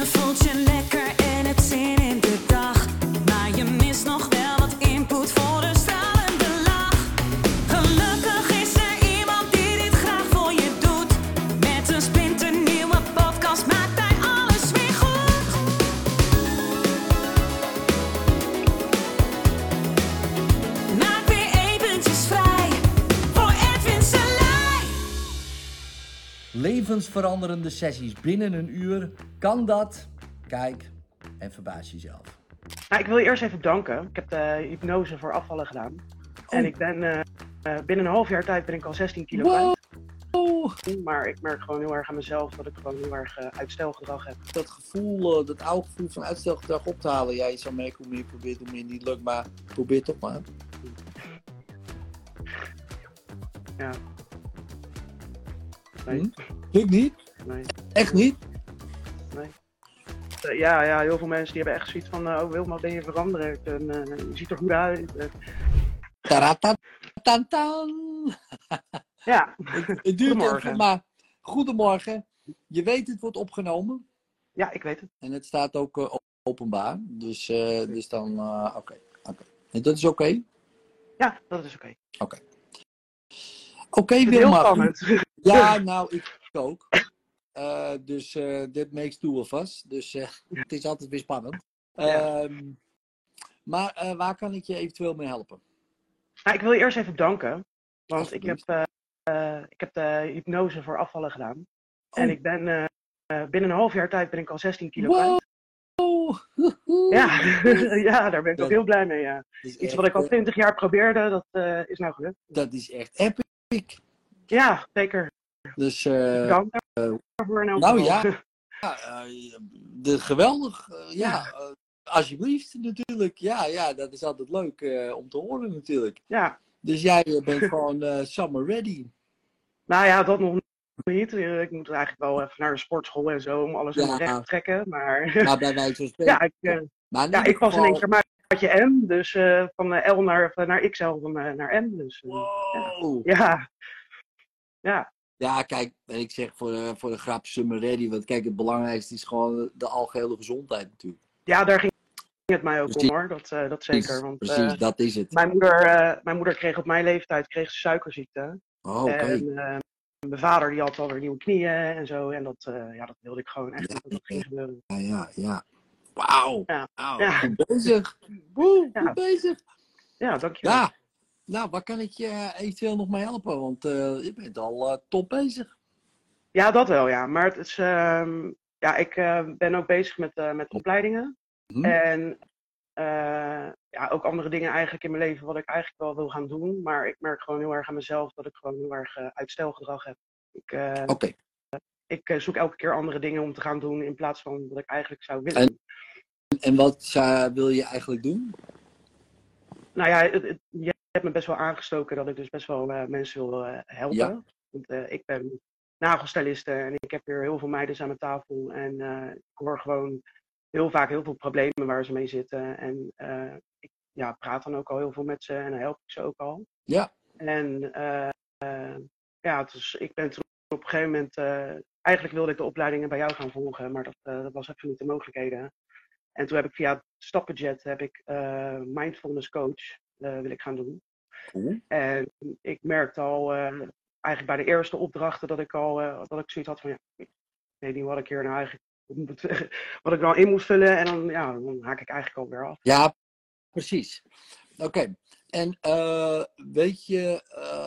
Je voelt Levensveranderende sessies binnen een uur. Kan dat? Kijk en verbaas jezelf. Nou, ik wil je eerst even bedanken. Ik heb de hypnose voor afvallen gedaan. En ik ben eh, eh, binnen een half jaar tijd ben ik al 16 kilo Wow. Maar ik merk gewoon heel erg aan mezelf dat ik gewoon heel erg eh, uitstelgedrag heb. Dat gevoel, dat oude gevoel van uitstelgedrag op te halen. Ja, je zou merken hoe meer je probeert, hoe meer niet lukt. Maar probeer toch maar. Ja. Nee, Hm? Lukt niet? nee. Echt niet? Eh, ja, ja, heel veel mensen die hebben echt zoiets van, eh, oh Wilma, ben je veranderd? En, eh, je ziet er goed uit. Taratatan. ja, Het, duurt even, Goedemorgen. maar goedemorgen. Je weet het wordt opgenomen. ja, ik weet het. En het staat ook openbaar. Dus, dus dan, eh, oké. oké. En dat is oké? Ja, dat is oké. Oké, heel Wilma. spannend. Ja, nou, ik ook. Eh, dus eh that makes two of us. Dus eh, het is altijd weer spannend. Ja. Ehm, maar waar kan ik je eventueel mee helpen? Nou, ik wil je eerst even bedanken. Want ik heb, ik heb de hypnose voor afvallen gedaan. Oh. En ik ben binnen een half jaar tijd ben ik al 16 kilo. Wow! Ja. ja, daar ben ik Dat- ook heel blij mee. Ja. Iets wat ik al eh, 20 jaar probeerde, dat is nou gelukt. Dat is echt epic. Ja, zeker. Dus eh, Dank daarvoor in elk nou geval. ja. ja, eh, de, geweldig. eh, ja, eh, alsjeblieft natuurlijk. Ja, ja, dat is altijd leuk eh, om te horen natuurlijk. Ja, Dus jij eh, bent gewoon eh, summer ready. nou ja, dat nog niet. Eh, Ik moet eigenlijk wel even naar de sportschool en zo om alles Ja. recht te trekken. Maar Maar bij wijze van spreken. ja, ik, eh, Maar ja, ik was in één keer maatje M. Dus eh, van eh, L naar, naar XL van, eh, naar M. Dus eh, Wow. ja. Ja, Ja, kijk, en ik zeg voor, de- voor de grap summer ready. Want kijk, het belangrijkste is gewoon de algehele gezondheid natuurlijk. ja, daar ging het mij ook Precies. om hoor. Dat, eh, dat zeker. Want Precies, eh, dat is het. mijn, moeder, eh, mijn moeder kreeg op mijn leeftijd kreeg ze suikerziekte. Oh, oké. En mijn vader die had alweer nieuwe knieën en zo. En dat, ja, dat wilde ik gewoon echt Ja, dat ging gebeuren. Ja, ja, ja. Wauw. Ja. Ja. Goed bezig. Woe, Ja. goed bezig. Ja, dankjewel. Ja. Nou, waar kan ik je eh, eventueel nog mee helpen? Want eh, je bent al eh, top bezig. Ja, dat wel, ja. Maar het is, ehm, ja, ik ben ook bezig met, met opleidingen. Hm? En ja, ook andere dingen eigenlijk in mijn leven wat ik eigenlijk wel wil gaan doen. Maar ik merk gewoon heel erg aan mezelf dat ik gewoon heel erg uitstelgedrag heb. Ik, Oké. ik zoek elke keer andere dingen om te gaan doen in plaats van wat ik eigenlijk zou willen. En- En wat wil je eigenlijk doen? Nou ja, het- het- je hebt me best wel aangestoken dat ik dus best wel eh, mensen wil eh, helpen. Ja. Want eh, ik ben nagelstyliste en ik heb hier heel veel meiden aan mijn tafel. En ik hoor gewoon heel vaak heel veel problemen waar ze mee zitten. En ik ja, praat dan ook al heel veel met ze en help ik ze ook al. Ja. En ja, dus ik ben toen op een gegeven moment... eigenlijk wilde ik de opleidingen bij jou gaan volgen, maar dat, dat was even niet de mogelijkheden. En toen heb ik via Stappenjet heb ik mindfulness coach wil ik gaan doen. Cool. En ik merkte al eh, eigenlijk bij de eerste opdrachten dat ik al eh, dat ik zoiets had van ja, ik weet niet wat ik hier nou eigenlijk wat ik nou in moet vullen. En dan, ja, dan haak ik eigenlijk alweer af. Ja, precies. Oké. En eh, weet je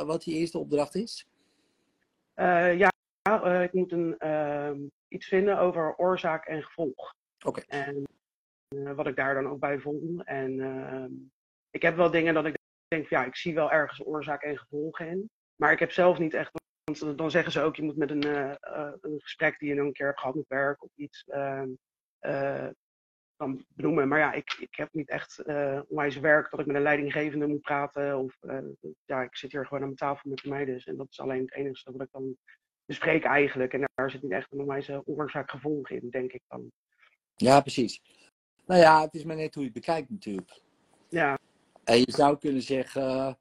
wat die eerste opdracht is? Ja, ik moet een, ehm, iets vinden over oorzaak en gevolg. Oké. En wat ik daar dan ook bij vond. En ehm, ik heb wel dingen dat ik denk, van, ja, ik zie wel ergens oorzaak en gevolg in. Maar ik heb zelf niet echt. Want dan zeggen ze ook, je moet met een, eh, eh, een gesprek die je nog een keer hebt gehad met werk of iets. ehm, eh, dan benoemen. Maar ja, ik, ik heb niet echt onwijs werk dat ik met een leidinggevende moet praten. Of ja, ik zit hier gewoon aan mijn tafel met de meiden. Dus, en dat is alleen het enige wat ik dan bespreek eigenlijk. En daar zit niet echt een onwijze oorzaak-gevolg in, denk ik dan. Ja, precies. Nou ja, het is maar net hoe je het bekijkt natuurlijk. Ja, En je zou kunnen zeggen,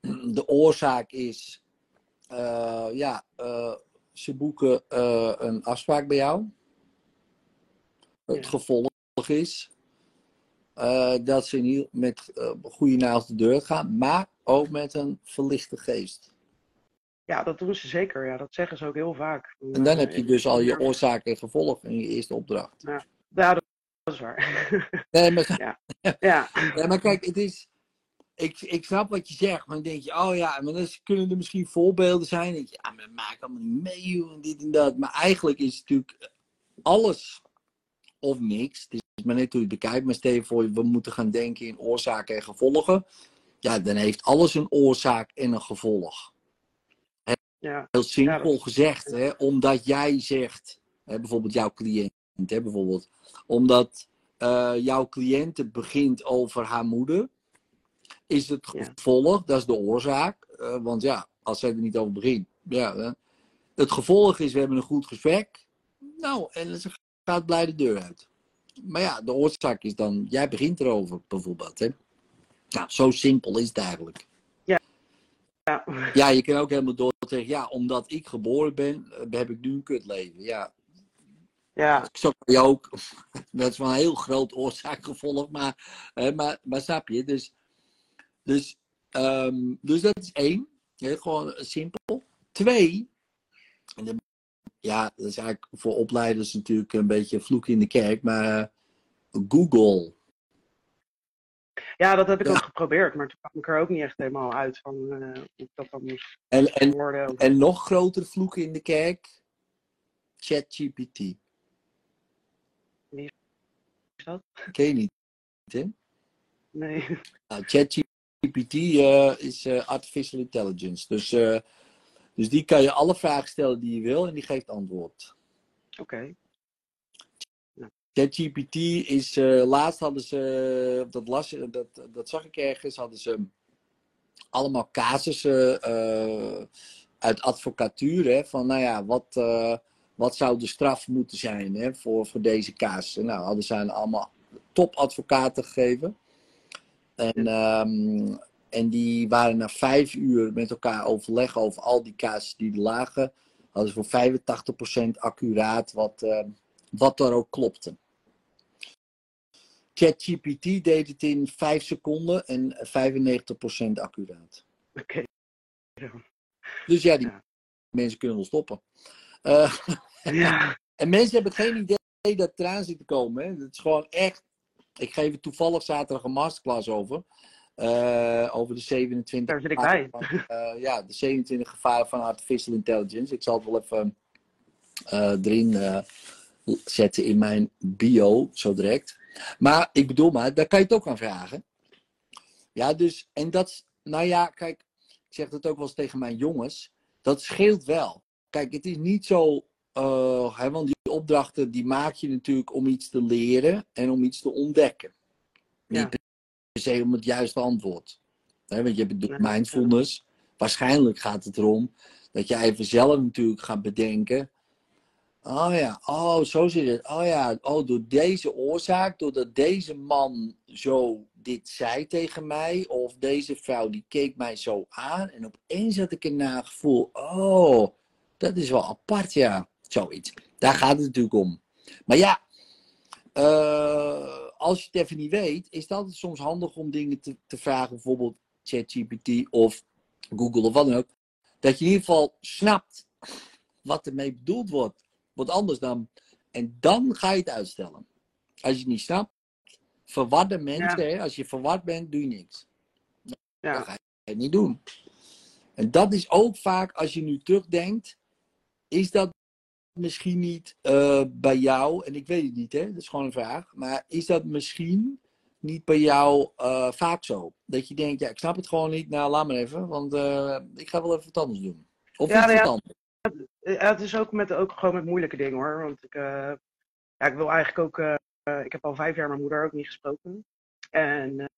de oorzaak is, eh, ja, eh, ze boeken eh, een afspraak bij jou. Het gevolg is dat ze niet met goede naald de deur gaan, maar ook met een verlichte geest. Ja, dat doen ze zeker. Ja, dat zeggen ze ook heel vaak. En dan heb je dus al je oorzaak en gevolg in je eerste opdracht. Ja, dat, dat is waar. Nee, maar, ja, ja, maar kijk, het is. Ik, ik snap wat je zegt, maar dan denk je, oh ja, maar dan kunnen er misschien voorbeelden zijn. Denk je, ja, maar dat maakt allemaal niet mee, joh, en dit en dat. Maar eigenlijk is het natuurlijk alles of niks. Het is maar net hoe je het bekijkt. Maar stel je voor, we moeten gaan denken in oorzaken en gevolgen. Ja, dan heeft alles een oorzaak en een gevolg. ja, Heel simpel Ja, dat- gezegd, hè, omdat jij zegt, hè, bijvoorbeeld jouw cliënt, hè, bijvoorbeeld, omdat eh, jouw cliënte begint over haar moeder, is het Ja. gevolg, dat is de oorzaak. eh, want ja, als zij er niet over begint, ja, het gevolg is, we hebben een goed gesprek, nou, en ze gaat blij de deur uit. Maar ja, de oorzaak is dan, jij begint erover, bijvoorbeeld. Hè. Nou, zo simpel is het eigenlijk. ja, Ja, je kan ook helemaal door zeggen, ja, omdat ik geboren ben, eh, heb ik nu een kutleven. Ja, ja, zo kan je ook. Dat is wel een heel groot oorzaak-gevolg, maar, hè, maar, maar snap je? Dus, dus, ehm, dus dat is één. Gewoon simpel. Twee, en dan- ja, dat is eigenlijk voor opleiders natuurlijk een beetje vloek in de kerk, maar eh, Google. ja, dat heb ik Ja. ook geprobeerd, maar toen kwam ik er ook niet echt helemaal uit van eh, hoe ik dat dan moest En, en, worden. en nog grotere vloek in de kerk, ChatGPT. Is dat? Ken je niet, hè? Nee. Nou, ChatGPT eh, is eh, artificial intelligence. Dus, eh, dus die kan je alle vragen stellen die je wil en die geeft antwoord. Oké. ChatGPT is, laatst hadden ze, dat, las, dat, dat zag ik ergens, hadden ze allemaal casussen uit advocatuur. Hè, van nou ja, wat, wat zou de straf moeten zijn hè, voor, voor deze casussen? Nou, hadden ze aan allemaal topadvocaten gegeven. En, ehm, en die waren na vijf uur met elkaar overleg over al die casussen die er lagen. Hadden ze voor 85% accuraat wat, eh, wat er ook klopte. ChatGPT deed het in 5 seconden en 95% accuraat. Oké. Dus ja, die Ja. mensen kunnen wel stoppen. Eh, Ja. en mensen hebben geen idee dat eraan zit te komen. Hè. Het is gewoon echt. Ik geef er toevallig zaterdag een masterclass over. Eh, over de 27 Daar zit ik gevaren bij. van, eh, ja, de 27 gevaren van artificial intelligence. Ik zal het wel even eh, erin zetten in mijn bio, zo direct. Maar ik bedoel maar, daar kan je het ook aan vragen. Ja, dus, en dat, nou ja, kijk, ik zeg dat ook wel eens tegen mijn jongens. Dat scheelt wel. Kijk, het is niet zo, eh, hè, want die opdrachten die maak je natuurlijk om iets te leren en om iets te ontdekken. Ja. Niet per se om het juiste antwoord. Hè, want je hebt Nee, mindfulness. Waarschijnlijk gaat het erom dat je even zelf natuurlijk gaat bedenken. Oh ja, oh, zo zit het. Oh ja, oh, door deze oorzaak, doordat deze man zo dit zei tegen mij, of deze vrouw die keek mij zo aan, en opeens had ik een nagevoel. Oh, dat is wel apart, ja. Zoiets. Daar gaat het natuurlijk om. Maar ja, eh, als je het even niet weet, is het altijd soms handig om dingen te, te vragen, bijvoorbeeld ChatGPT of Google of wat dan ook. Dat je in ieder geval snapt wat ermee bedoeld wordt. Wat anders dan. En dan ga je het uitstellen. Als je het niet snapt, verwarde mensen, hè, als je verward bent, doe je niks. Dan Ja. ga je het niet doen. En dat is ook vaak, als je nu terugdenkt, is dat misschien niet eh, bij jou, en ik weet het niet, hè, dat is gewoon een vraag, maar is dat misschien niet bij jou eh, vaak zo? Dat je denkt, ja, ik snap het gewoon niet, nou laat maar even, want eh, ik ga wel even wat anders doen. Of Ja, iets nou ja. wat anders. Ja, het is ook, met, ook gewoon met moeilijke dingen hoor. Want ik, ja, ik wil eigenlijk ook. ik heb al vijf jaar mijn moeder ook niet gesproken. En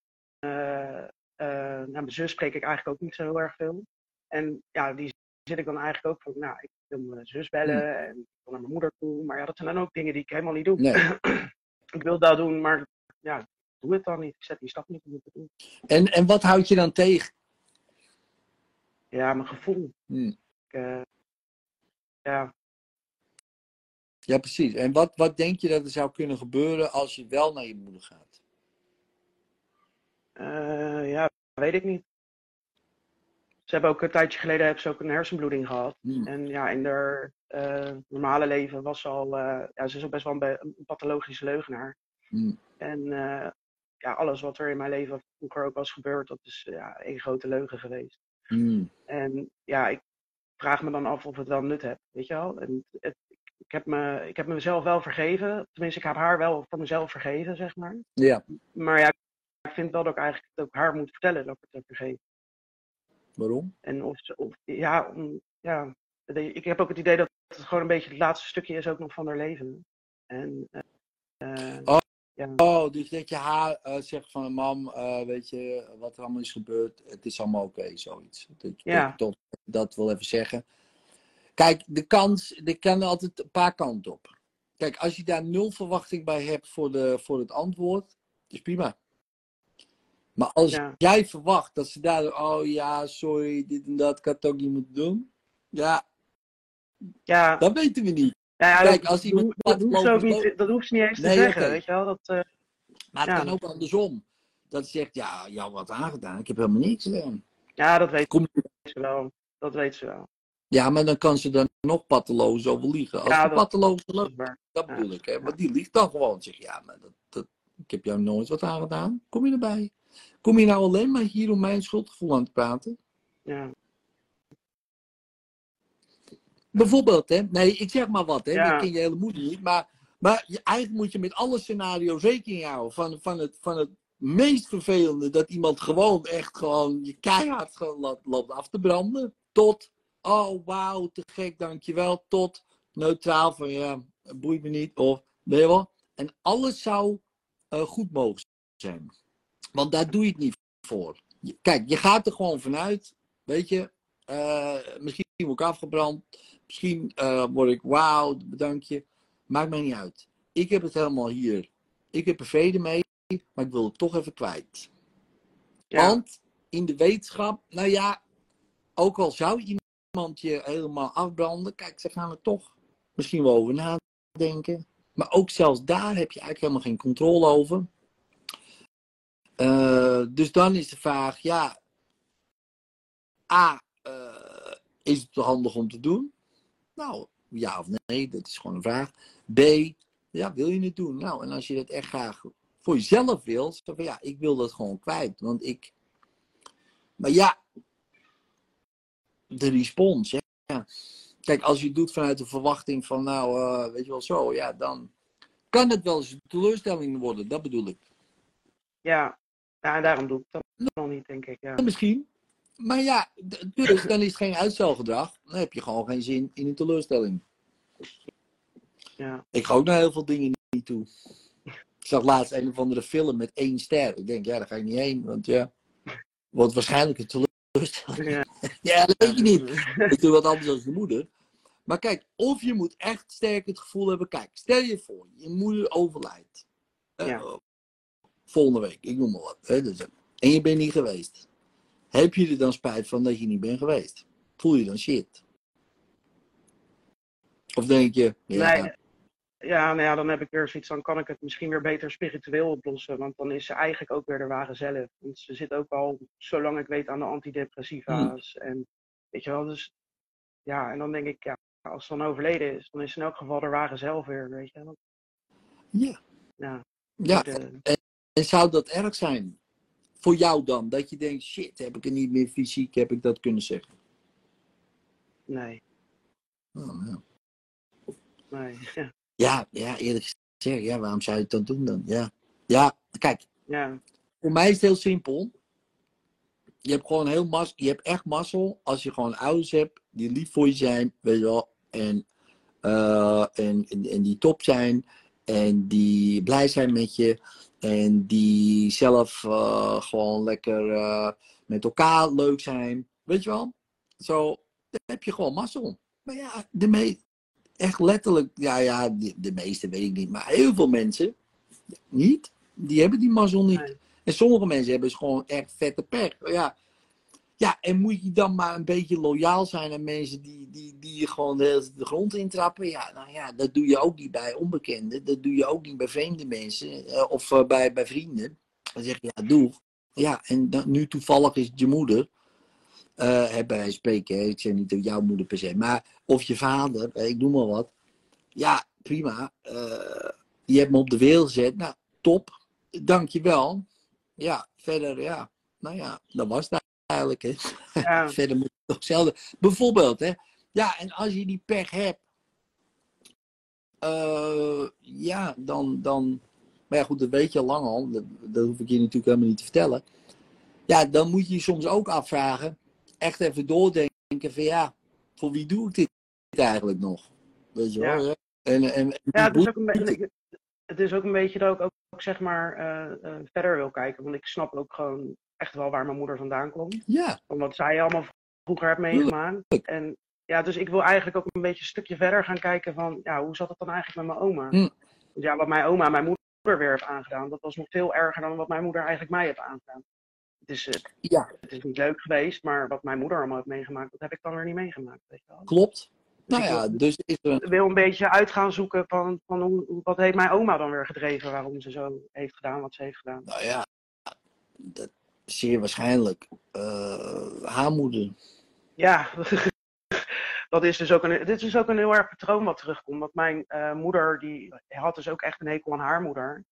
eh, nou, mijn zus spreek ik eigenlijk ook niet zo heel erg veel. En ja, die zit ik dan eigenlijk ook van. Nou, ik wil mijn zus bellen en ik wil naar mijn moeder toe. Maar ja, dat zijn dan ook dingen die ik helemaal niet doe. Nee. ik wil dat doen, maar ja, ik doe het dan niet. Ik zet die stap niet om het te doen. En, en wat houd je dan tegen? Ja, mijn gevoel. Hm. Ik, eh, ja. Ja, precies. En wat, wat denk je dat er zou kunnen gebeuren als je wel naar je moeder gaat? Eh, ja, weet ik niet. Ze hebben ook een tijdje geleden hebben ze ook een hersenbloeding gehad. Hmm. En ja, in haar eh, normale leven was ze al, eh, ja, ze is ook best wel een, een pathologische leugenaar. Hmm. En eh, ja, alles wat er in mijn leven vroeger ook was gebeurd, dat is ja, één grote leugen geweest. Hmm. En ja, ik vraag me dan af of het wel nut heeft, weet je wel. En het, ik, heb me, ik heb mezelf wel vergeven, tenminste ik heb haar wel voor mezelf vergeven, zeg maar. Ja, Maar ja, ik vind wel dat ik eigenlijk het ook haar moet vertellen dat ik het heb vergeven. Waarom? En of, ja, om, ja, ik heb ook het idee dat het gewoon een beetje het laatste stukje is ook nog van haar leven. En eh, eh, Oh. ja, Oh, dus dat je haar eh, zegt van mam, eh, weet je wat er allemaal is gebeurd, het is allemaal oké, zoiets. Dat Ja. dat, dat wil even zeggen. Kijk, de kans, er kan altijd een paar kanten op. Kijk, als je daar nul verwachting bij hebt voor, de, voor het antwoord, is prima. Maar als Ja. jij verwacht dat ze daar, oh ja, sorry, dit en dat, ik had het ook niet moeten doen. Ja, ja, dat weten we niet. ja, ja, kijk, dat, als iemand dat, dat hoeft ze niet, dat hoeft ze niet eens te zeggen, weet je wel. Dat, eh, Maar het kan ook andersom. Dat ze zegt, ja, jou wat aangedaan, ik heb helemaal niks gedaan. ja, dat weet Kom, ze wel. Dat weet ze wel. ja, maar dan kan ze dan nog patteloos over liegen. Als Ja, dat- patteloos Dat loopt, dat bedoel ik. Hè? Maar die liegt dan gewoon. Zeg, ja, maar dat, dat, ik heb jou nooit wat aangedaan. Kom je erbij? Kom je nou alleen maar hier om mijn schuldgevoel aan te praten? Ja, Bijvoorbeeld, hè? Nee, ik zeg maar wat, hè? Ja. Dat ken je hele moeder niet. Maar, maar je, eigenlijk moet je met alle scenario's rekening houden. Van, van, het, van het meest vervelende dat iemand gewoon echt gewoon je keihard loopt af te branden. Tot, oh wauw, te gek, dankjewel. Tot neutraal van ja, boeit me niet. Of, weet je wel. En alles zou eh, goed mogen zijn. Want daar doe je het niet voor. Kijk, je gaat er gewoon vanuit, weet je. eh, misschien word ik afgebrand. Misschien eh, word ik, wauw, bedank je. Maakt mij niet uit. Ik heb het helemaal hier. Ik heb er vrede mee, maar ik wil het toch even kwijt. ja, Want in de wetenschap, nou ja, ook al zou iemand je helemaal afbranden, kijk, ze gaan er toch misschien wel over nadenken. Maar ook zelfs daar heb je eigenlijk helemaal geen controle over. Eh, dus dan is de vraag, ja, A, eh, is het handig om te doen? Nou, ja of nee, dat is gewoon een vraag. B, ja, wil je het doen? Nou, en als je dat echt graag voor jezelf wil, zo van ja, ik wil dat gewoon kwijt. Want ik. Maar ja, de respons, hè. Kijk, als je het doet vanuit de verwachting van, nou, eh, weet je wel zo, ja, dan kan het wel eens een teleurstelling worden, dat bedoel ik. ja. Ja, en daarom doe ik dat nog niet, denk ik. Ja, Misschien. Maar ja, dus dan is het geen uitstelgedrag. Dan heb je gewoon geen zin in een teleurstelling. ja, Ik ga ook naar heel veel dingen niet toe. Ik zag laatst een of andere film met één ster. Ik denk, ja, daar ga ik niet heen. Want ja, wordt waarschijnlijk een teleurstelling. ja. Ja, dat weet je niet. Ik doe wat anders dan je moeder. Maar kijk, of je moet echt sterk het gevoel hebben. Kijk, stel je voor, je moeder overlijdt. Eh, Ja. Volgende week, ik noem maar wat. Hè, dus, en je bent niet geweest. Heb je er dan spijt van dat je niet bent geweest? Voel je dan shit? Of denk je, ja, Nee, ja, nou ja, dan heb ik weer zoiets, dan kan ik het misschien weer beter spiritueel oplossen. Want dan is ze eigenlijk ook weer de ware zelf. Want ze zit ook al, zolang ik weet, aan de antidepressiva's. En weet je wel, dus ja, en dan denk ik, ja, als ze dan overleden is, dan is ze in elk geval de ware zelf weer, weet je wel. ja, Ja, ja. de- En zou dat erg zijn? Voor jou dan? Dat je denkt, shit, heb ik er niet meer fysiek, heb ik dat kunnen zeggen? nee, Oh, ja. nee, ja, Ja, ja, eerlijk gezegd, ja, waarom zou je het dan doen dan? Ja, ja kijk, ja, voor mij is het heel simpel. Je hebt gewoon heel mas, je hebt echt mazzel als je gewoon ouders hebt die lief voor je zijn, weet je wel, en, eh, en, en, en die top zijn en die blij zijn met je en die zelf eh, gewoon lekker eh, met elkaar leuk zijn, weet je wel? Zo, heb je gewoon mazzel. Maar ja, de me echt letterlijk, ja, ja, de, de meeste weet ik niet, maar heel veel mensen niet. Die hebben die mazzel niet. Nee. En sommige mensen hebben dus gewoon echt vette pech. Ja, Ja, en moet je dan maar een beetje loyaal zijn aan mensen die, die, die je gewoon de, hele de grond intrappen? Ja, nou ja, dat doe je ook niet bij onbekenden. Dat doe je ook niet bij vreemde mensen eh, of eh, bij, bij vrienden. Dan zeg je, ja, doe. Ja, en dan, nu toevallig is het je moeder. hè, bij spreken, hè, ik zeg niet dat jouw moeder per se, maar of je vader, ik noem maar wat. Ja, prima. je hebt me op de wereld gezet. Nou, top. Dankjewel. Ja, verder, ja. Nou ja, dat was het eigenlijk. Ja, Verder moet je toch zelden. Bijvoorbeeld, hè. Ja, en als je die pech hebt. eh, ja, dan, dan. Maar ja, goed, dat weet je al lang al. Dat, dat hoef ik je natuurlijk helemaal niet te vertellen. Ja, dan moet je je soms ook afvragen. Echt even doordenken van ja, voor wie doe ik dit eigenlijk nog? Weet je Ja. wel? hè? En, en, en ja het, is ook een beetje, het is ook een beetje dat ik ook, ook zeg maar eh, eh, verder wil kijken. Want ik snap ook gewoon echt wel waar mijn moeder vandaan komt. ja, Omdat zij allemaal vroeger heeft meegemaakt. En ja, dus ik wil eigenlijk ook een beetje een stukje verder gaan kijken van, ja, hoe zat het dan eigenlijk met mijn oma? Want ja, wat mijn oma mijn moeder weer heeft aangedaan, dat was nog veel erger dan wat mijn moeder eigenlijk mij heeft aangedaan. Het is, eh, ja, het is niet leuk geweest, maar wat mijn moeder allemaal heeft meegemaakt, dat heb ik dan weer niet meegemaakt. Weet je wel. klopt. Dus Nou ja, wil- dus is er Ik wil een beetje uit gaan zoeken van, van hoe- wat heeft mijn oma dan weer gedreven, waarom ze zo heeft gedaan wat ze heeft gedaan. Nou ja, dat, zeer waarschijnlijk eh, haar moeder. Ja, dat is dus ook een, dit is ook een heel erg patroon wat terugkomt. Want mijn eh, moeder, die had dus ook echt een hekel aan haar moeder.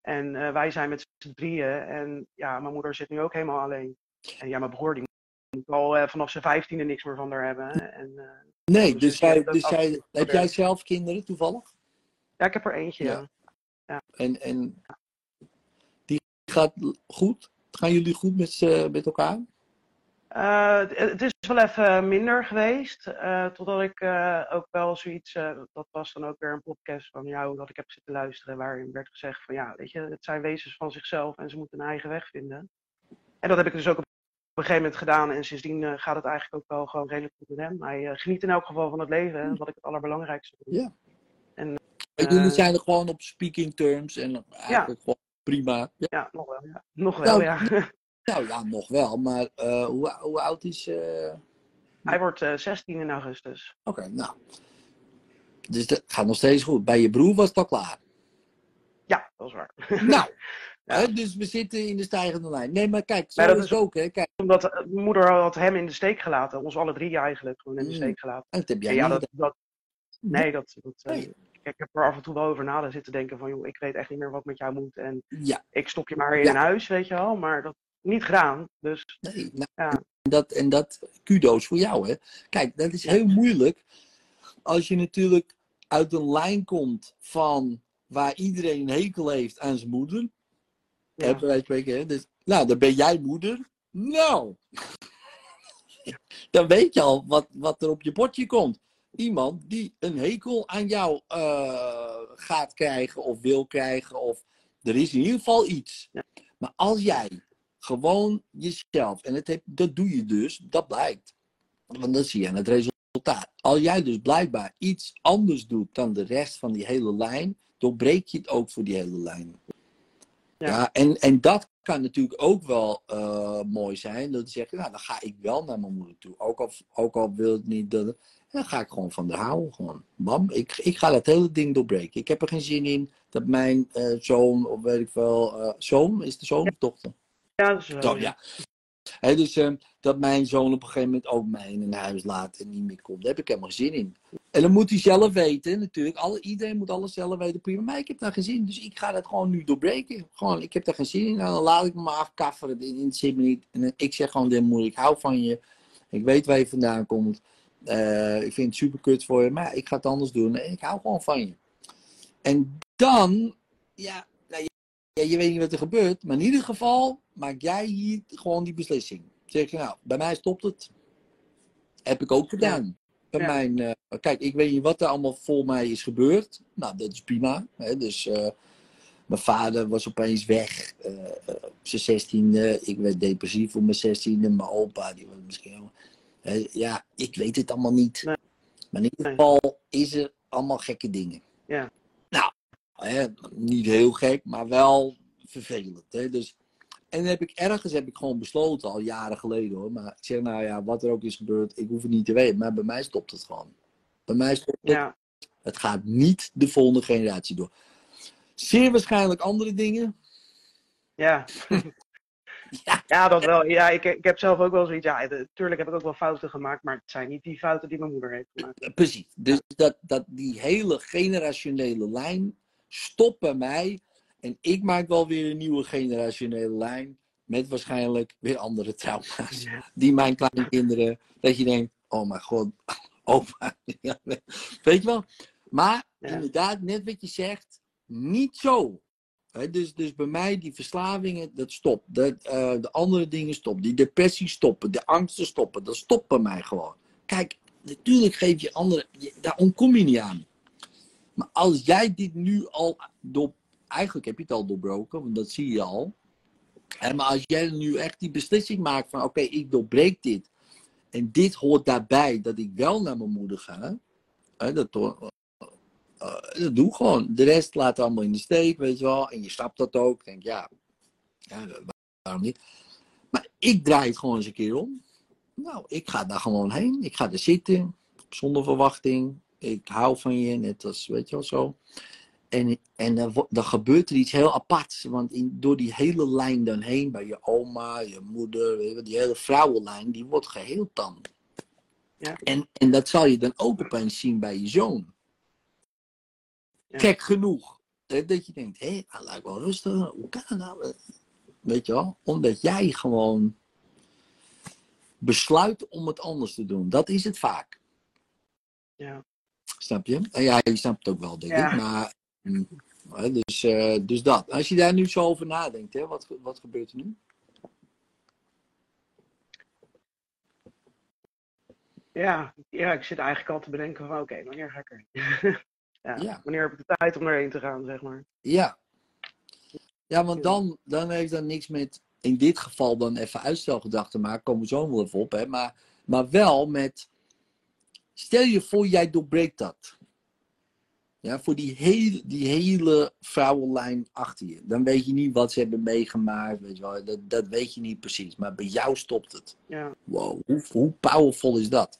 En eh, wij zijn met z'n drieën. En ja, mijn moeder zit nu ook helemaal alleen. En ja, mijn broer, die moet al eh, vanaf zijn vijftiende niks meer van haar hebben. En, eh, Nee, Dus dus, dat dus absoluut heb jij zelf kinderen toevallig? ja, ik heb er eentje, Ja. ja. En, en die gaat goed? Gaan jullie goed met, z'n- met elkaar? Eh, het- het is wel even minder geweest. eh, totdat ik eh, ook wel zoiets. eh, dat was dan ook weer een podcast van jou dat ik heb zitten luisteren. Waarin werd gezegd van ja, weet je, het zijn wezens van zichzelf en ze moeten een eigen weg vinden. En dat heb ik dus ook op een gegeven moment gedaan. En sindsdien eh, gaat het eigenlijk ook wel gewoon redelijk goed met hem. Hij eh, geniet in elk geval van het leven. Hè, wat ik het allerbelangrijkste vind. Ja. En, jullie eh, zijn er gewoon op speaking terms en eigenlijk gewoon prima. Ja, Ja, nog wel. Ja. Nog wel, Nou, ja. nou ja, nog wel. Maar eh, hoe, hoe oud is... eh, Hij wordt eh 16 in augustus. Oké, nou. Dus dat gaat nog steeds goed. Bij je broer was het al klaar. Ja, dat is waar. Nou, Ja. hè, dus we zitten in de stijgende lijn. Nee, maar kijk, zo Maar dat is ook. Hè. Kijk, Omdat moeder had hem in de steek gelaten. Ons alle drie eigenlijk gewoon in de Mm. steek gelaten. dat heb jij ja, niet. dat, dat, nee, dat, dat, Nee. Ik heb er af en toe wel over na te zitten denken van, joh, ik weet echt niet meer wat met jou moet. En Ja, ik stop je maar in Ja. een huis, weet je wel. Maar dat niet gedaan. Dus nee. Nou, Ja. dat, en dat, kudo's voor jou, hè. Kijk, dat is heel moeilijk. Als je natuurlijk uit een lijn komt van waar iedereen een hekel heeft aan zijn moeder. ja, Hè, spreken, hè. Dus, nou, dan ben jij moeder. Nou, dan weet je al wat, wat er op je bordje komt. Iemand die een hekel aan jou eh, gaat krijgen of wil krijgen. Of er is in ieder geval iets. Ja. Maar als jij gewoon jezelf, en het dat doe je dus, dat blijkt. Want dat zie je aan het resultaat. Als jij dus blijkbaar iets anders doet dan de rest van die hele lijn, doorbreek je het ook voor die hele lijn. Ja. Ja, en, en dat kan natuurlijk ook wel eh, mooi zijn. Dat je zegt, nou, dan ga ik wel naar mijn moeder toe. Ook al, ook al wil het niet, dat, dan ga ik gewoon van haar houden. Gewoon. Bam, ik, ik ga dat hele ding doorbreken. Ik heb er geen zin in dat mijn eh, zoon, of weet ik wel, eh, zoon, is de zoon of dochter? ja, Zo, ja. Hè, dus eh, dat mijn zoon op een gegeven moment ook mij in een huis laat en niet meer komt. Daar heb ik helemaal geen zin in. En dan moet hij zelf weten, natuurlijk. Alle, iedereen moet alles zelf weten, prima. Maar ik heb daar geen zin in, dus ik ga dat gewoon nu doorbreken. Gewoon, ik heb daar geen zin in. En dan laat ik me afkafferen. In, in zin me niet. En ik zeg gewoon tegen moeder, ik hou van je. Ik weet waar je vandaan komt. Eh, ik vind het super kut voor je, maar ik ga het anders doen. Ik hou gewoon van je. En dan, ja, nou, je, ja, je weet niet wat er gebeurt, maar in ieder geval maak jij hier gewoon die beslissing. Zeg je, nou, bij mij stopt het. Heb ik ook gedaan. Bij Ja. mijn, eh, kijk, ik weet niet wat er allemaal voor mij is gebeurd. Nou, dat is prima. Hè? Dus eh, mijn vader was opeens weg op zijn zestiende. Ik werd depressief op mijn zestiende. Mijn opa, die was misschien ja, ik weet het allemaal niet. Nee. Maar in ieder geval is er allemaal gekke dingen. Ja. Nou, hè, niet heel gek, maar wel vervelend. Hè? Dus, En dan heb ik ergens heb ik gewoon besloten, al jaren geleden hoor. Maar ik zeg, nou ja, wat er ook is gebeurd, ik hoef het niet te weten. Maar bij mij stopt het gewoon. Bij mij stopt het. Ja, Het gaat niet de volgende generatie door. Zeer waarschijnlijk andere dingen. ja. Ja. Ja, dat wel. Ja, ik, ik heb zelf ook wel zoiets. Ja, natuurlijk heb ik ook wel fouten gemaakt, maar het zijn niet die fouten die mijn moeder heeft gemaakt. Eh, Precies. Dus dat, dat die hele generationele lijn stopt bij mij. En ik maak wel weer een nieuwe generationele lijn. Met waarschijnlijk weer andere trauma's. Die mijn kleinkinderen. Dat je denkt, oh mijn god, opa. Weet je wel? Maar Ja. inderdaad, net wat je zegt, niet zo. Dus, dus bij mij, die verslavingen, dat stopt. Eh, de andere dingen stoppen. Die depressie stoppen. De angsten stoppen. Dat stopt bij mij gewoon. Kijk, natuurlijk geef je anderen, je- daar ontkom je niet aan. Maar als jij dit nu al door, eigenlijk heb je het al doorbroken, want dat zie je al. Maar als jij nu echt die beslissing maakt van, oké, ik doorbreek dit. En dit hoort daarbij dat ik wel naar mijn moeder ga. Hè, dat, dat doe gewoon. De rest laat allemaal in de steek, weet je wel. En je snapt dat ook. Ik denk, ja, ja, waarom niet? Maar ik draai het gewoon eens een keer om. Nou, ik ga daar gewoon heen. Ik ga er zitten, zonder verwachting. Ik hou van je, net als, weet je wel zo. En, en dan, dan gebeurt er iets heel aparts. Want in, door die hele lijn dan heen, bij je oma, je moeder, weet je wel, die hele vrouwenlijn, die wordt geheeld dan. Ja. En, en dat zal je dan ook opeens zien bij je zoon. Gek genoeg. Dat je denkt, hé, hij lijkt wel rustig. Hoe kan dat nou? Weet je wel? Omdat jij gewoon besluit om het anders te doen. Dat is het vaak. Ja. Snap je? En ja, je snapt het ook wel, denk Ja. ik. Maar, hè, dus, eh, dus dat. Als je daar nu zo over nadenkt, hè, wat, wat gebeurt er nu? Ja, ja, ik zit eigenlijk al te bedenken van oké, wanneer ga ik er ja, Ja. Wanneer heb ik de tijd om erheen te gaan, zeg maar. Ja. Ja, want dan, dan heeft dat niks met, in dit geval dan even uitstelgedrag te maken. Komen we zo wel even op, hè. Maar, maar wel met, stel je voor jij doorbreekt dat. Ja, voor die hele, die hele vrouwenlijn achter je. Dan weet je niet wat ze hebben meegemaakt, weet je wel. Dat, dat weet je niet precies. Maar bij jou stopt het. Ja, Wow, hoe, hoe powerful is dat?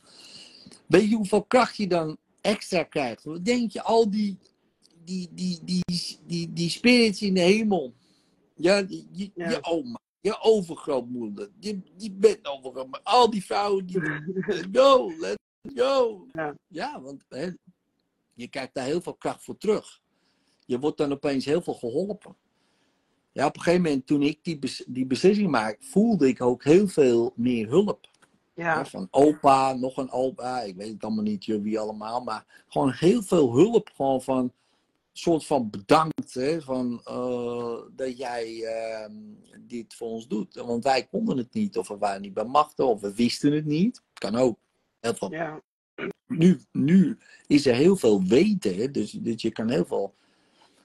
Weet je hoeveel kracht je dan extra krijgt? Wat denk je, al die, die, die, die, die, die spirits in de hemel. Ja, die- je, Ja. je oma, je overgrootmoeder, je, die bent overgrootmoeder. Al die vrouwen die, go, let's go. Ja. Ja, want hè, je krijgt daar heel veel kracht voor terug. Je wordt dan opeens heel veel geholpen. Ja, op een gegeven moment, toen ik die, bes- die beslissing maakte, voelde ik ook heel veel meer hulp. Ja, Van opa, nog een opa, ik weet het allemaal niet wie allemaal, maar gewoon heel veel hulp. Gewoon van soort van bedankt hè, van, eh, dat jij ehm, dit voor ons doet. Want wij konden het niet, of we waren niet bij machten, of we wisten het niet. Kan ook. Heel veel. ja, Nu, nu is er heel veel weten, hè, dus, dus je kan heel veel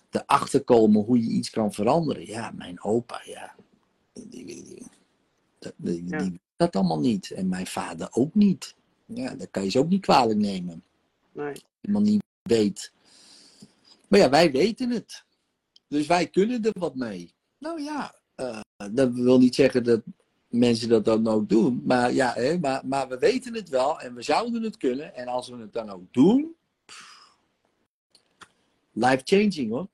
erachter komen hoe je iets kan veranderen. Ja, mijn opa, ja. Die, die, die- dat allemaal niet. En mijn vader ook niet. Ja, dat kan je ze ook niet kwalijk nemen. nee, Iemand niet weet. Maar ja, wij weten het. Dus wij kunnen er wat mee. Nou ja, eh, dat wil niet zeggen dat mensen dat dan ook doen. Maar ja, hè, maar, maar we weten het wel en we zouden het kunnen. En als we het dan ook doen. Life changing hoor.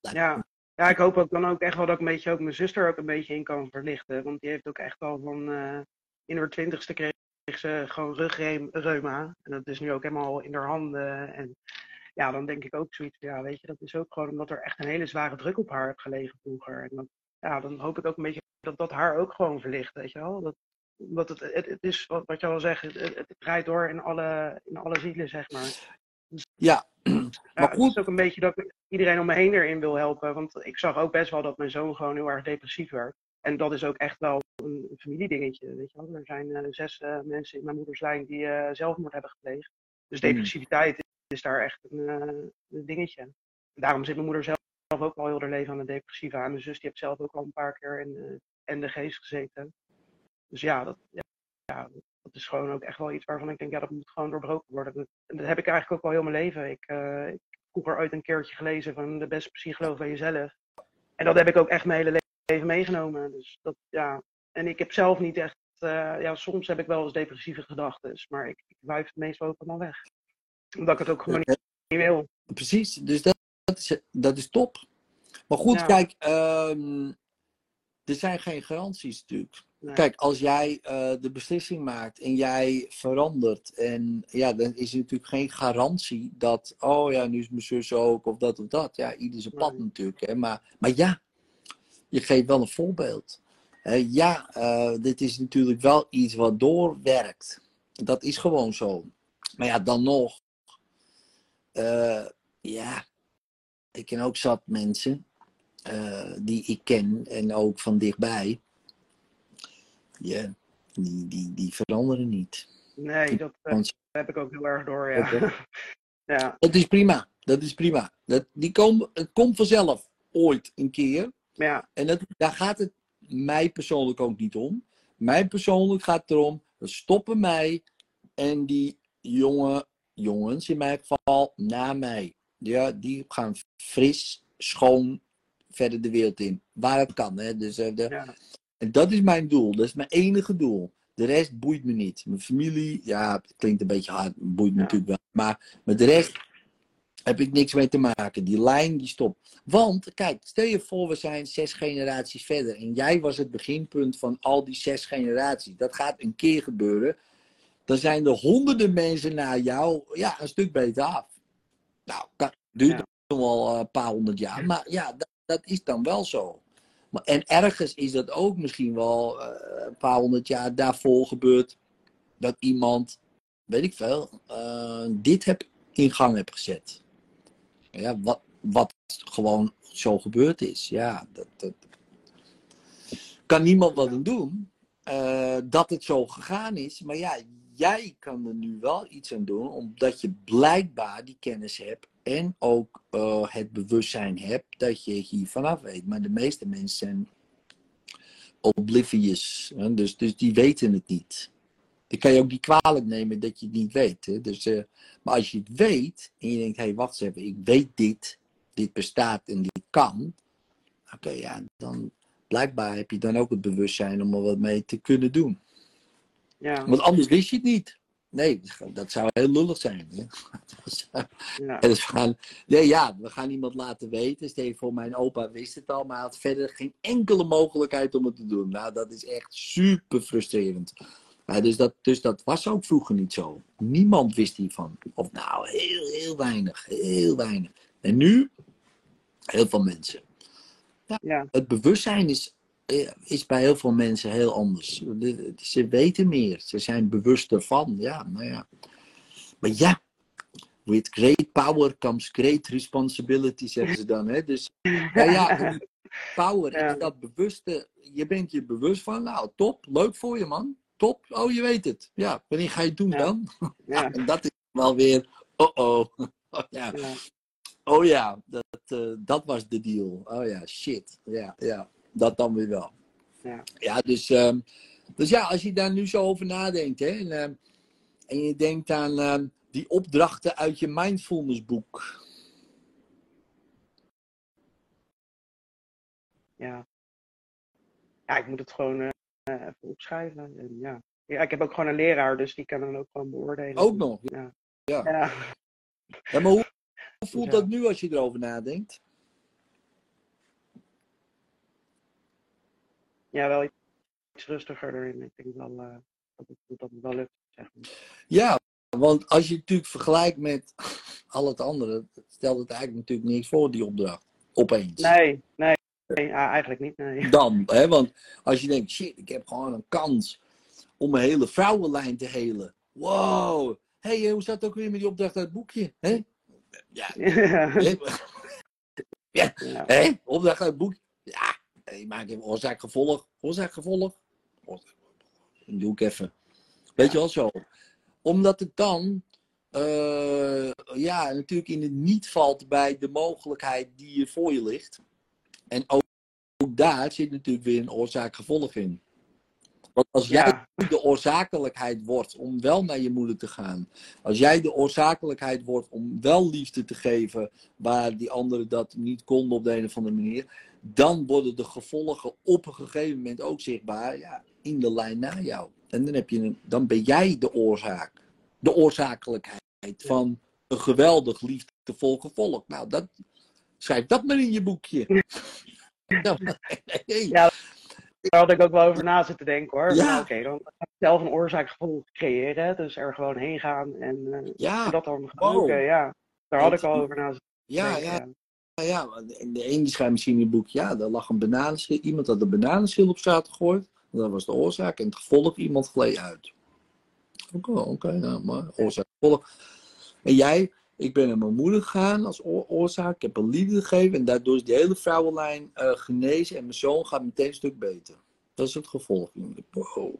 Life- ja. Ja, ik hoop ook dan ook echt wel dat ik een beetje ook mijn zuster ook een beetje in kan verlichten. Want die heeft ook echt al van eh, in haar twintigste kreeg ze gewoon rugreuma. En dat is nu ook helemaal in haar handen. En ja, dan denk ik ook zoiets ja, weet je, dat is ook gewoon omdat er echt een hele zware druk op haar heeft gelegen vroeger. En dan, ja, dan hoop ik ook een beetje dat dat haar ook gewoon verlicht, weet je wel. Dat, omdat het, het, is, wat, wat je al zegt, het, het, het draait door in alle, in alle zielen, zeg maar. Ja, Ja, Maar het goed. is ook een beetje dat ik iedereen om me heen erin wil helpen. Want ik zag ook best wel dat mijn zoon gewoon heel erg depressief werd. En dat is ook echt wel een familiedingetje. Weet je wel? Er zijn eh, zes eh, mensen in mijn moeders lijn die eh, zelfmoord hebben gepleegd. Dus Hmm. depressiviteit is daar echt een, een dingetje. Daarom zit mijn moeder zelf ook al heel haar leven aan de depressieve aan. Mijn zus die heeft zelf ook al een paar keer in, in de geest gezeten. Dus ja dat, ja, ja, dat is gewoon ook echt wel iets waarvan ik denk, ja, dat moet gewoon doorbroken worden. Dat, en dat heb ik eigenlijk ook al heel mijn leven. Ik, eh, ik heb vroeger ooit een keertje gelezen van de beste psycholoog van jezelf. En dat heb ik ook echt mijn hele leven meegenomen. Dus dat, ja. En ik heb zelf niet echt, eh, ja, soms heb ik wel eens depressieve gedachten, maar ik, ik wuif het meestal ook allemaal weg. Omdat ik het ook gewoon niet, niet wil. Precies, dus dat, dat, is, dat is top. Maar goed, Ja. kijk, ehm, er zijn geen garanties natuurlijk. Nee. Kijk, als jij eh, de beslissing maakt en jij verandert, en ja, dan is er natuurlijk geen garantie dat, oh ja, nu is mijn zus ook, of dat of dat. Ja, ieder zijn pad Nee. natuurlijk. Hè? Maar, maar ja, je geeft wel een voorbeeld. Ja, eh, dit is natuurlijk wel iets wat doorwerkt. Dat is gewoon zo. Maar ja, dan nog, eh, ja, ik ken ook zat mensen die ik ken en ook van dichtbij. Ja, die, die, die veranderen niet. Nee, dat eh, heb ik ook heel erg door, ja. Ja, dat is prima. Dat is prima. Dat, die komen, het komt vanzelf ooit een keer. ja, En dat, daar gaat het mij persoonlijk ook niet om. Mij persoonlijk gaat het erom, we stoppen mij en die jonge jongens in mijn geval na mij. Ja, die gaan fris, schoon verder de wereld in. Waar het kan. Hè? Dus, eh, de, ja, En dat is mijn doel. Dat is mijn enige doel. De rest boeit me niet. Mijn familie, ja, het klinkt een beetje hard, boeit me Ja. natuurlijk wel. Maar met de rest heb ik niks mee te maken. Die lijn, die stopt. Want, kijk, stel je voor, we zijn zes generaties verder. En jij was het beginpunt van al die zes generaties. Dat gaat een keer gebeuren. Dan zijn er honderden mensen na jou, ja, een stuk beter af. Nou, kan, duurt Ja. nog wel een paar honderd jaar. Maar ja, dat, dat is dan wel zo. En ergens is dat ook misschien wel eh, een paar honderd jaar daarvoor gebeurd. Dat iemand, weet ik veel, eh, dit heb in gang heb gezet. Ja, wat, wat gewoon zo gebeurd is. Ja, dat, dat kan niemand wat aan doen. eh, dat het zo gegaan is. Maar ja, jij kan er nu wel iets aan doen. Omdat je blijkbaar die kennis hebt. En ook eh, het bewustzijn hebt dat je hier vanaf weet. Maar de meeste mensen zijn oblivious. Hè? Dus, dus die weten het niet. Dan kan je ook niet kwalijk nemen dat je het niet weet. Hè? Dus, eh, maar als je het weet en je denkt, hé, hey, wacht eens even, ik weet dit, dit bestaat en dit kan. Oké, ja, dan blijkbaar heb je dan ook het bewustzijn om er wat mee te kunnen doen. ja, Want anders wist je het niet. Nee, dat zou heel lullig zijn. Hè? Ja, dus we gaan, nee, ja, we gaan iemand laten weten. Stel je voor, mijn opa wist het al, maar had verder geen enkele mogelijkheid om het te doen. Nou, dat is echt super frustrerend. Ja, dus, dat, dus dat was ook vroeger niet zo. Niemand wist hiervan. Of nou, heel, heel weinig. Heel weinig. En nu, heel veel mensen. ja, Het bewustzijn is, is bij heel veel mensen heel anders. De- Ze weten meer. Ze zijn bewuster van. Ja, nou ja. Maar ja, with great power comes great responsibility, zeggen ze dan. Hè? Dus ja, ja, power Ja. is dat bewuste. Je bent je bewust van, nou top, leuk voor je man. Top, oh je weet het. Ja, wanneer ga je het doen Ja. dan? ja, En dat is wel weer, oh oh. Oh ja, ja, oh, ja dat, eh, dat was de deal. Oh ja, shit. Ja, ja, dat dan weer wel. Ja. Ja, dus, ehm, dus ja, als je daar nu zo over nadenkt hè, en, ehm, en je denkt aan ehm, die opdrachten uit je mindfulness boek. ja. Ja, ik moet het gewoon eh, even opschrijven. En ja. ja, ik heb ook gewoon een leraar, dus die kan dan ook gewoon beoordelen. Ook nog. Ja. Ja. Ja, Ja, maar hoe, hoe voelt Ja. dat nu als je erover nadenkt? Ja, wel iets rustiger erin. Ik denk wel eh, dat, het, dat het wel lukt. Zeg maar. Ja, want als je het natuurlijk vergelijkt met al het andere, stelt het eigenlijk natuurlijk niks voor, die opdracht. Opeens. Nee, nee, eigenlijk niet. Nee. Dan, hè? want als je denkt, shit, ik heb gewoon een kans om mijn hele vrouwenlijn te helen. Wow. Hé, hey, hoe staat het ook weer met die opdracht uit het boekje? Hè? Ja, Ja, hè? ja, opdracht uit het boek. Je maakt even oorzaak gevolg. Oorzaak gevolg. Doe ik even. Weet je wel zo. Omdat het dan, eh, ja, natuurlijk in het niet valt bij de mogelijkheid die hier voor je ligt. En ook, ook daar zit natuurlijk weer een oorzaak gevolg in. Want als jij de oorzakelijkheid wordt om wel naar je moeder te gaan. Als jij de oorzakelijkheid wordt om wel liefde te geven waar die anderen dat niet konden op de een of andere manier. Dan worden de gevolgen op een gegeven moment ook zichtbaar ja, in de lijn na jou. En dan, heb je een, dan ben jij de oorzaak, de oorzakelijkheid van een geweldig liefdevol gevolg. Nou, dat, schrijf dat maar in je boekje. Ja, nee. Ja, Daar had ik ook wel over na zitten denken hoor. Ja. Oké, dan ga ik zelf een oorzaak-gevolg creëren. Dus er gewoon heen gaan en, eh, ja, en dat dan gebruiken. Ja, daar had ik al over na zitten ja, denken. ja, ja, ja. En de ene die schrijft misschien in het boek, ja, er lag een bananenschil. Iemand had een bananenschil op straat gegooid. Dat was de oorzaak. En het gevolg, iemand gleed uit. Oké, oké, nou, maar oorzaak, gevolg. En jij, ik ben naar mijn moeder gegaan als oor- oorzaak. Ik heb een liefde gegeven. En daardoor is die hele vrouwenlijn eh, genezen. En mijn zoon gaat meteen een stuk beter. Dat is het gevolg. Wow.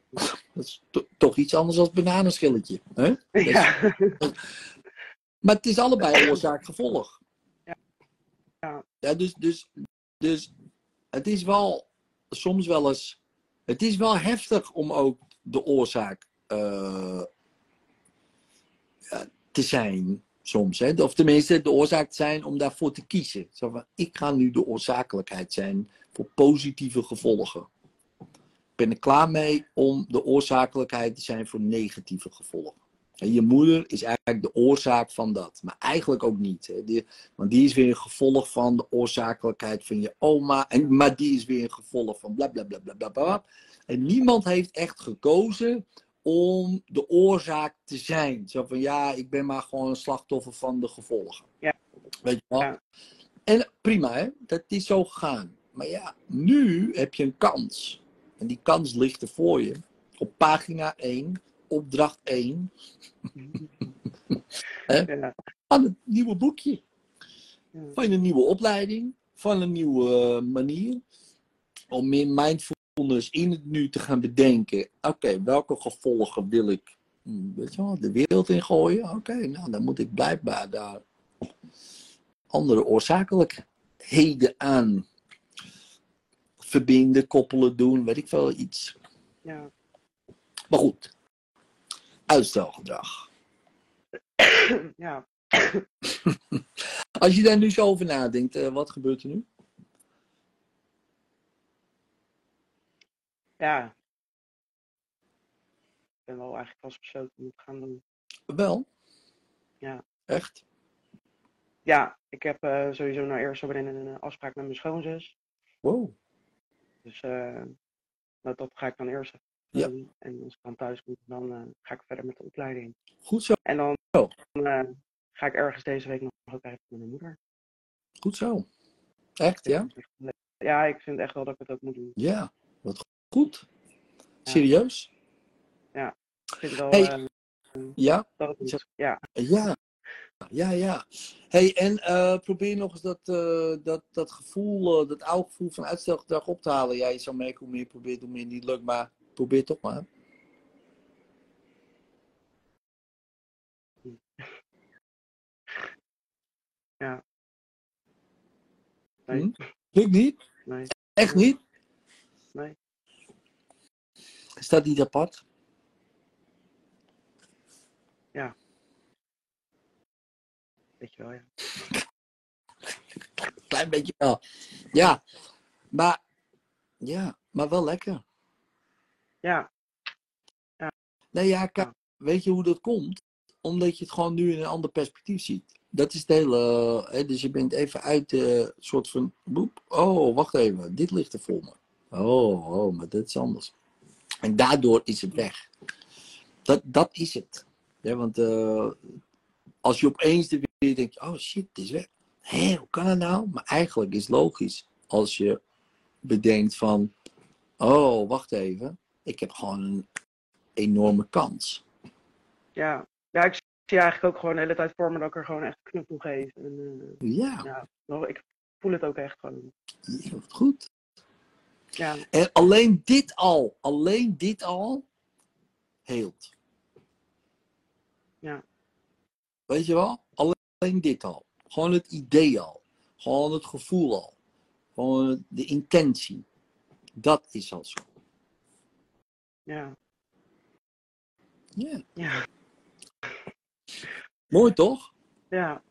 Dat is to- toch iets anders dan bananenschilletje. Hè? Ja. Maar het is allebei oorzaak-gevolg. Ja. Dus, dus, dus het is wel soms wel eens. Het is wel heftig om ook de oorzaak eh, te zijn, soms. Hè? Of tenminste, de oorzaak te zijn om daarvoor te kiezen. Zo van, ik ga nu de oorzakelijkheid zijn voor positieve gevolgen. Ik ben er klaar mee om de oorzakelijkheid te zijn voor negatieve gevolgen. En je moeder is eigenlijk de oorzaak van dat. Maar eigenlijk ook niet. Hè. Die, want die is weer een gevolg van de oorzakelijkheid van je oma. En, maar die is weer een gevolg van bla bla bla bla bla. bla. En niemand heeft echt gekozen om de oorzaak te zijn. Zo van ja, ik ben maar gewoon een slachtoffer van de gevolgen. Ja. Weet je wel? Ja. En prima, hè? dat is zo gegaan. Maar ja, nu heb je een kans. En die kans ligt er voor je. Op pagina 1, opdracht 1 Ja. van het nieuwe boekje. Ja. Van een nieuwe opleiding, van een nieuwe eh, manier. Om meer mindfulness in het nu te gaan bedenken. Oké, welke gevolgen wil ik hm, weet je wel, de wereld in gooien? Oké, nou dan moet ik blijkbaar daar andere oorzakelijkheden aan verbinden, koppelen, doen, weet ik veel, iets. Ja. Maar goed, uitstelgedrag. ja. Als je daar nu zo over nadenkt, eh, wat gebeurt er nu? ja. Ik ben wel eigenlijk om het te gaan doen. Wel? Ja. Echt? Ja, ik heb eh, sowieso nou eerst zo een eh, afspraak met mijn schoonzus. Wow. Dus dat, dat ga ik dan eerst Ja. doen. En als ik dan thuis kom, dan eh, ga ik verder met de opleiding. Goed zo. En dan Oh. eh, ga ik ergens deze week nog ook even met mijn moeder. Goed zo. Echt, ja? Ja, ik vind echt wel dat ik het ook moet doen. Ja. Wat goed. Serieus? Ik vind wel Hey. eh, Ja? dat het moet. Ja, Ja. Ja, ja. hey, en eh, probeer nog eens dat, dat, dat gevoel, dat oude gevoel van uitstelgedrag op te halen. Ja, je zou merken hoe meer je probeert, hoe meer niet lukt, maar probeer toch maar. nee, Hm? Lukt niet? nee, Echt niet? nee. Is dat niet apart? Weet je wel, ja. Klein beetje wel. Ja. Maar, ja, maar wel lekker. Ja, Nee, ja, kijk, weet je hoe dat komt? Omdat je het gewoon nu in een ander perspectief ziet. Dat is het hele. Hè, dus je bent even uit de soort van. Boep, oh, wacht even, dit ligt er voor me. Oh, oh, maar dit is anders. En daardoor is het weg. Dat, dat is het. Ja, want eh, als je opeens er weer denkt: oh shit, het is weg. Hé, hoe kan dat nou? Maar eigenlijk is het logisch als je bedenkt van: oh, wacht even, ik heb gewoon een enorme kans. ja. Ja, ik zie eigenlijk ook gewoon de hele tijd voor me dat ik er gewoon echt een knuffel geef. En, eh, Ja, ja, ik voel het ook echt gewoon. ja, goed. Ja, En alleen dit al, alleen dit al, heelt. Ja. Weet je wel? Alleen dit al. Gewoon het idee al. Gewoon het gevoel al. Gewoon de intentie. Dat is al zo. Ja, Ja. ja, Mooi toch? ja.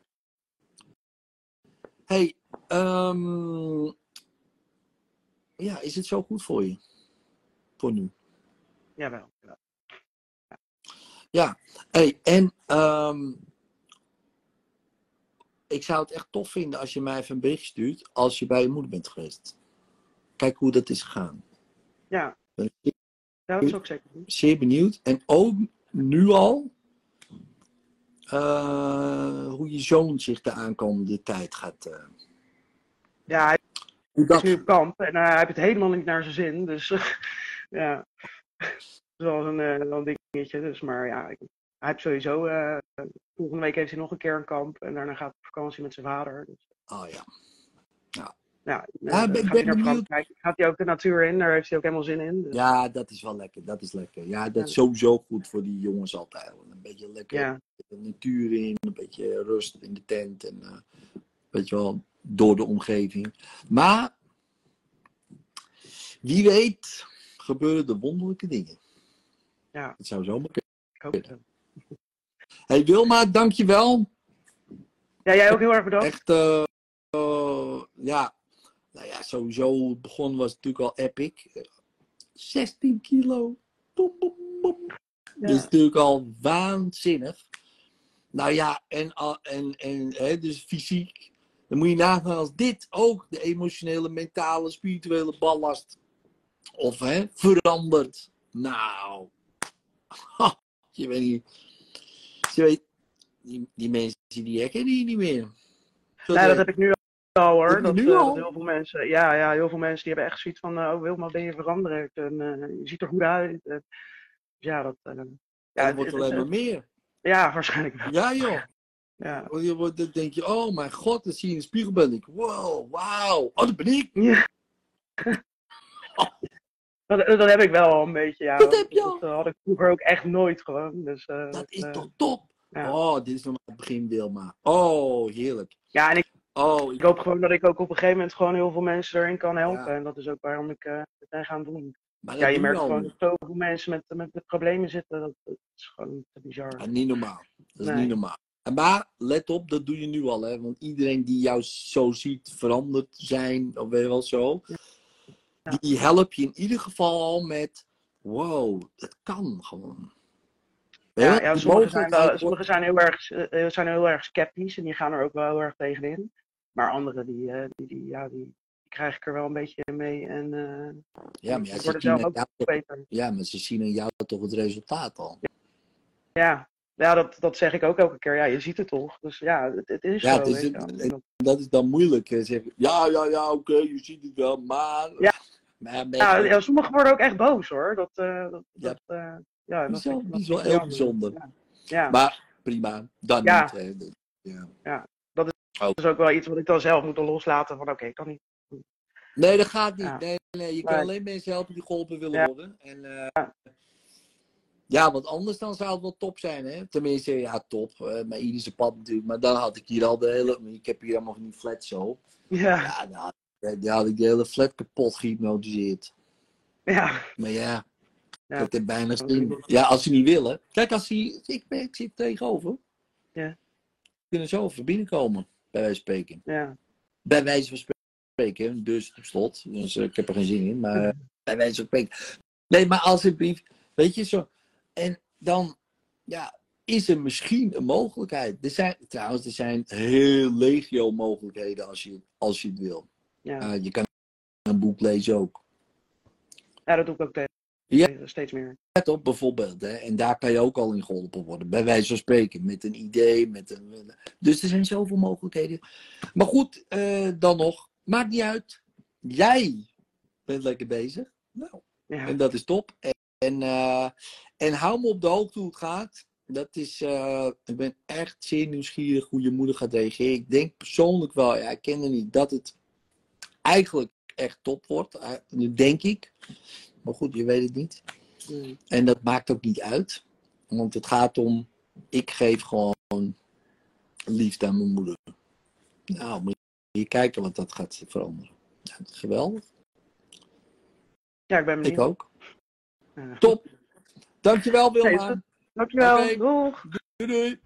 hey, ehm, ja, is het zo goed voor je? Voor nu. Jawel. jawel. Ja, hey, en ehm, ik zou het echt tof vinden als je mij even een bericht stuurt als je bij je moeder bent geweest. Kijk hoe dat is gegaan. Ja, ja, dat is ook zeker. doen. zeer benieuwd. En ook nu al eh, hoe je zoon zich de aankomende tijd gaat. eh, Ja, hij is dat, nu op kamp en eh, hij heeft het helemaal niet naar zijn zin. Dus ja, dat is wel een, een dingetje. Dus, maar ja, ik- hij heeft sowieso, volgende week heeft hij nog een keer een kamp en daarna gaat hij op vakantie met zijn vader. Dus, oh ja. ja, Ja, eh, ben- gaat ben hij naar benieuwd. Frankrijk, gaat hij ook de natuur in, daar heeft hij ook helemaal zin in. Dus, ja, dat is wel lekker. Dat is lekker. Ja, dat is sowieso goed voor die jongens altijd. Een beetje lekker ja, de natuur in, een beetje rust in de tent en eh, weet je wel, door de omgeving. Maar wie weet gebeuren er wonderlijke dingen. Ja. Het zou zomaar kunnen. ik hoop het. wel. Hey Wilma, dankjewel. Ja, jij ook heel erg bedankt. Echt, eh, ja, nou ja, sowieso begon was het natuurlijk al epic. 16 kilo. Boem, boem. Ja. Dat is natuurlijk al waanzinnig. Nou ja, en, en, en hè, dus fysiek. Dan moet je nagaan als dit ook de emotionele, mentale, spirituele ballast. Of hè, verandert. Nou. Je weet niet. Je weet, die, die mensen die herkennen je niet meer. Zo Nee, dat heb ik nu al hoor. Dat, nu eh, al? dat heel veel mensen, ja, ja, heel veel mensen die hebben echt zoiets van, eh, oh Wilma, ben je veranderd? En eh, je ziet er goed uit. En, ja, dat, ja, dat wordt het- alleen het- maar meer. ja, waarschijnlijk wel. Ja joh. Ja. Want je wordt- Dan denk je, oh mijn god, dan zie je in de spiegel ben ik. Wow, wauw. Oh, dat ben ik. Ja. Dat, dat heb ik wel al een beetje, ja. Dat heb je al. Dat had ik vroeger ook echt nooit gewoon. Dus, Dat is toch top. ja. Oh, dit is nog maar het begin, Wilma. Oh, heerlijk. Ja, en ik, Oh, ik hoop gewoon dat ik ook op een gegeven moment gewoon heel veel mensen erin kan helpen. Ja. En dat is ook waarom ik eh, het ben gaan doen. maar Ja, je merkt al gewoon dat zoveel mensen met, met, met problemen zitten. Dat, dat is gewoon te bizar. Ja, niet normaal. Dat is Nee. niet normaal. Maar let op, dat doe je nu al, hè? Want iedereen die jou zo ziet veranderd zijn, of weet je wel zo, Ja. die help je in ieder geval al met: wow, dat kan gewoon. Ja, ja sommigen, zijn wel, sommigen zijn heel erg, eh, zijn heel erg sceptisch en die gaan er ook wel heel erg tegenin. Maar anderen, die, eh, die, die, ja, die, krijg ik er wel een beetje mee en eh Ja, maar ja, ze zien ook jou toch, beter. ja, maar ze zien aan jou toch het resultaat al. Ja, ja dat, dat zeg ik ook elke keer. Ja, je ziet het toch. Dus ja, het, het is Ja, zo. het is het-. Dat- is dan moeilijk. ja, ja, ja, oké, je ziet het wel, maar. Ja. Maar ja, ja, sommigen worden ook echt boos hoor. Dat, eh, dat, Ja. dat, ja, dat is wel- is heel bijzonder. Ja, ja. Maar prima, dan Ja. niet. Hè. Dat- Ja. Dat is ook wel iets wat ik dan zelf moet loslaten. Van oké, kan niet. Nee, dat gaat niet. Ja. Nee, nee, je kan Nee. alleen mensen helpen die geholpen willen Ja. worden. En, eh, ja, want anders dan zou het wel top zijn, hè? Tenminste, ja, top. eh maar ieder zijn pad natuurlijk. Maar dan had ik hier al de hele. Ik heb hier allemaal van die flat zo. Ja, Ja, dan had, ik de hele flat kapot gehypnotiseerd. ja. Maar ja, Ja. dat heeft bijna zin. Ja, als ze niet willen. Kijk, als hij. Ik, ik zit tegenover. Ja. Kunnen zo even binnenkomen, bij wijze van spreken. ja. Bij wijze van spreken, dus op slot. Dus eh, ik heb er geen zin in, maar bij wijze van spreken. Nee, maar alsjeblieft, weet je zo. En dan, ja, is er misschien een mogelijkheid. Er zijn, trouwens, er zijn heel legio mogelijkheden als je, als je het wil. Ja. Uh, je kan een boek lezen ook. ja, dat doe ik ook tegen. Ja. Steeds meer. Let op bijvoorbeeld, hè, en daar kan je ook al in geholpen worden, bij wijze van spreken, met een idee. Met een, dus er zijn zoveel mogelijkheden. Maar goed, eh, dan nog, maakt niet uit. Jij bent lekker bezig. Nou, Ja. en dat is top. En, en, eh, en hou me op de hoogte hoe het gaat. Dat is, eh, ik ben echt zeer nieuwsgierig hoe je moeder gaat reageren. Ik denk persoonlijk wel, ja, ik ken er niet, dat het eigenlijk echt top wordt. Eh, Dat denk ik. Maar goed, je weet het niet. Mm. En dat maakt ook niet uit. Want het gaat om, ik geef gewoon liefde aan mijn moeder. Nou, moet je kijken wat dat gaat veranderen. Ja, geweldig. ja, ik ben benieuwd. Ik ook. Ja. Top. Dankjewel Wilma. Dankjewel. Oké. Doeg. Doei doei.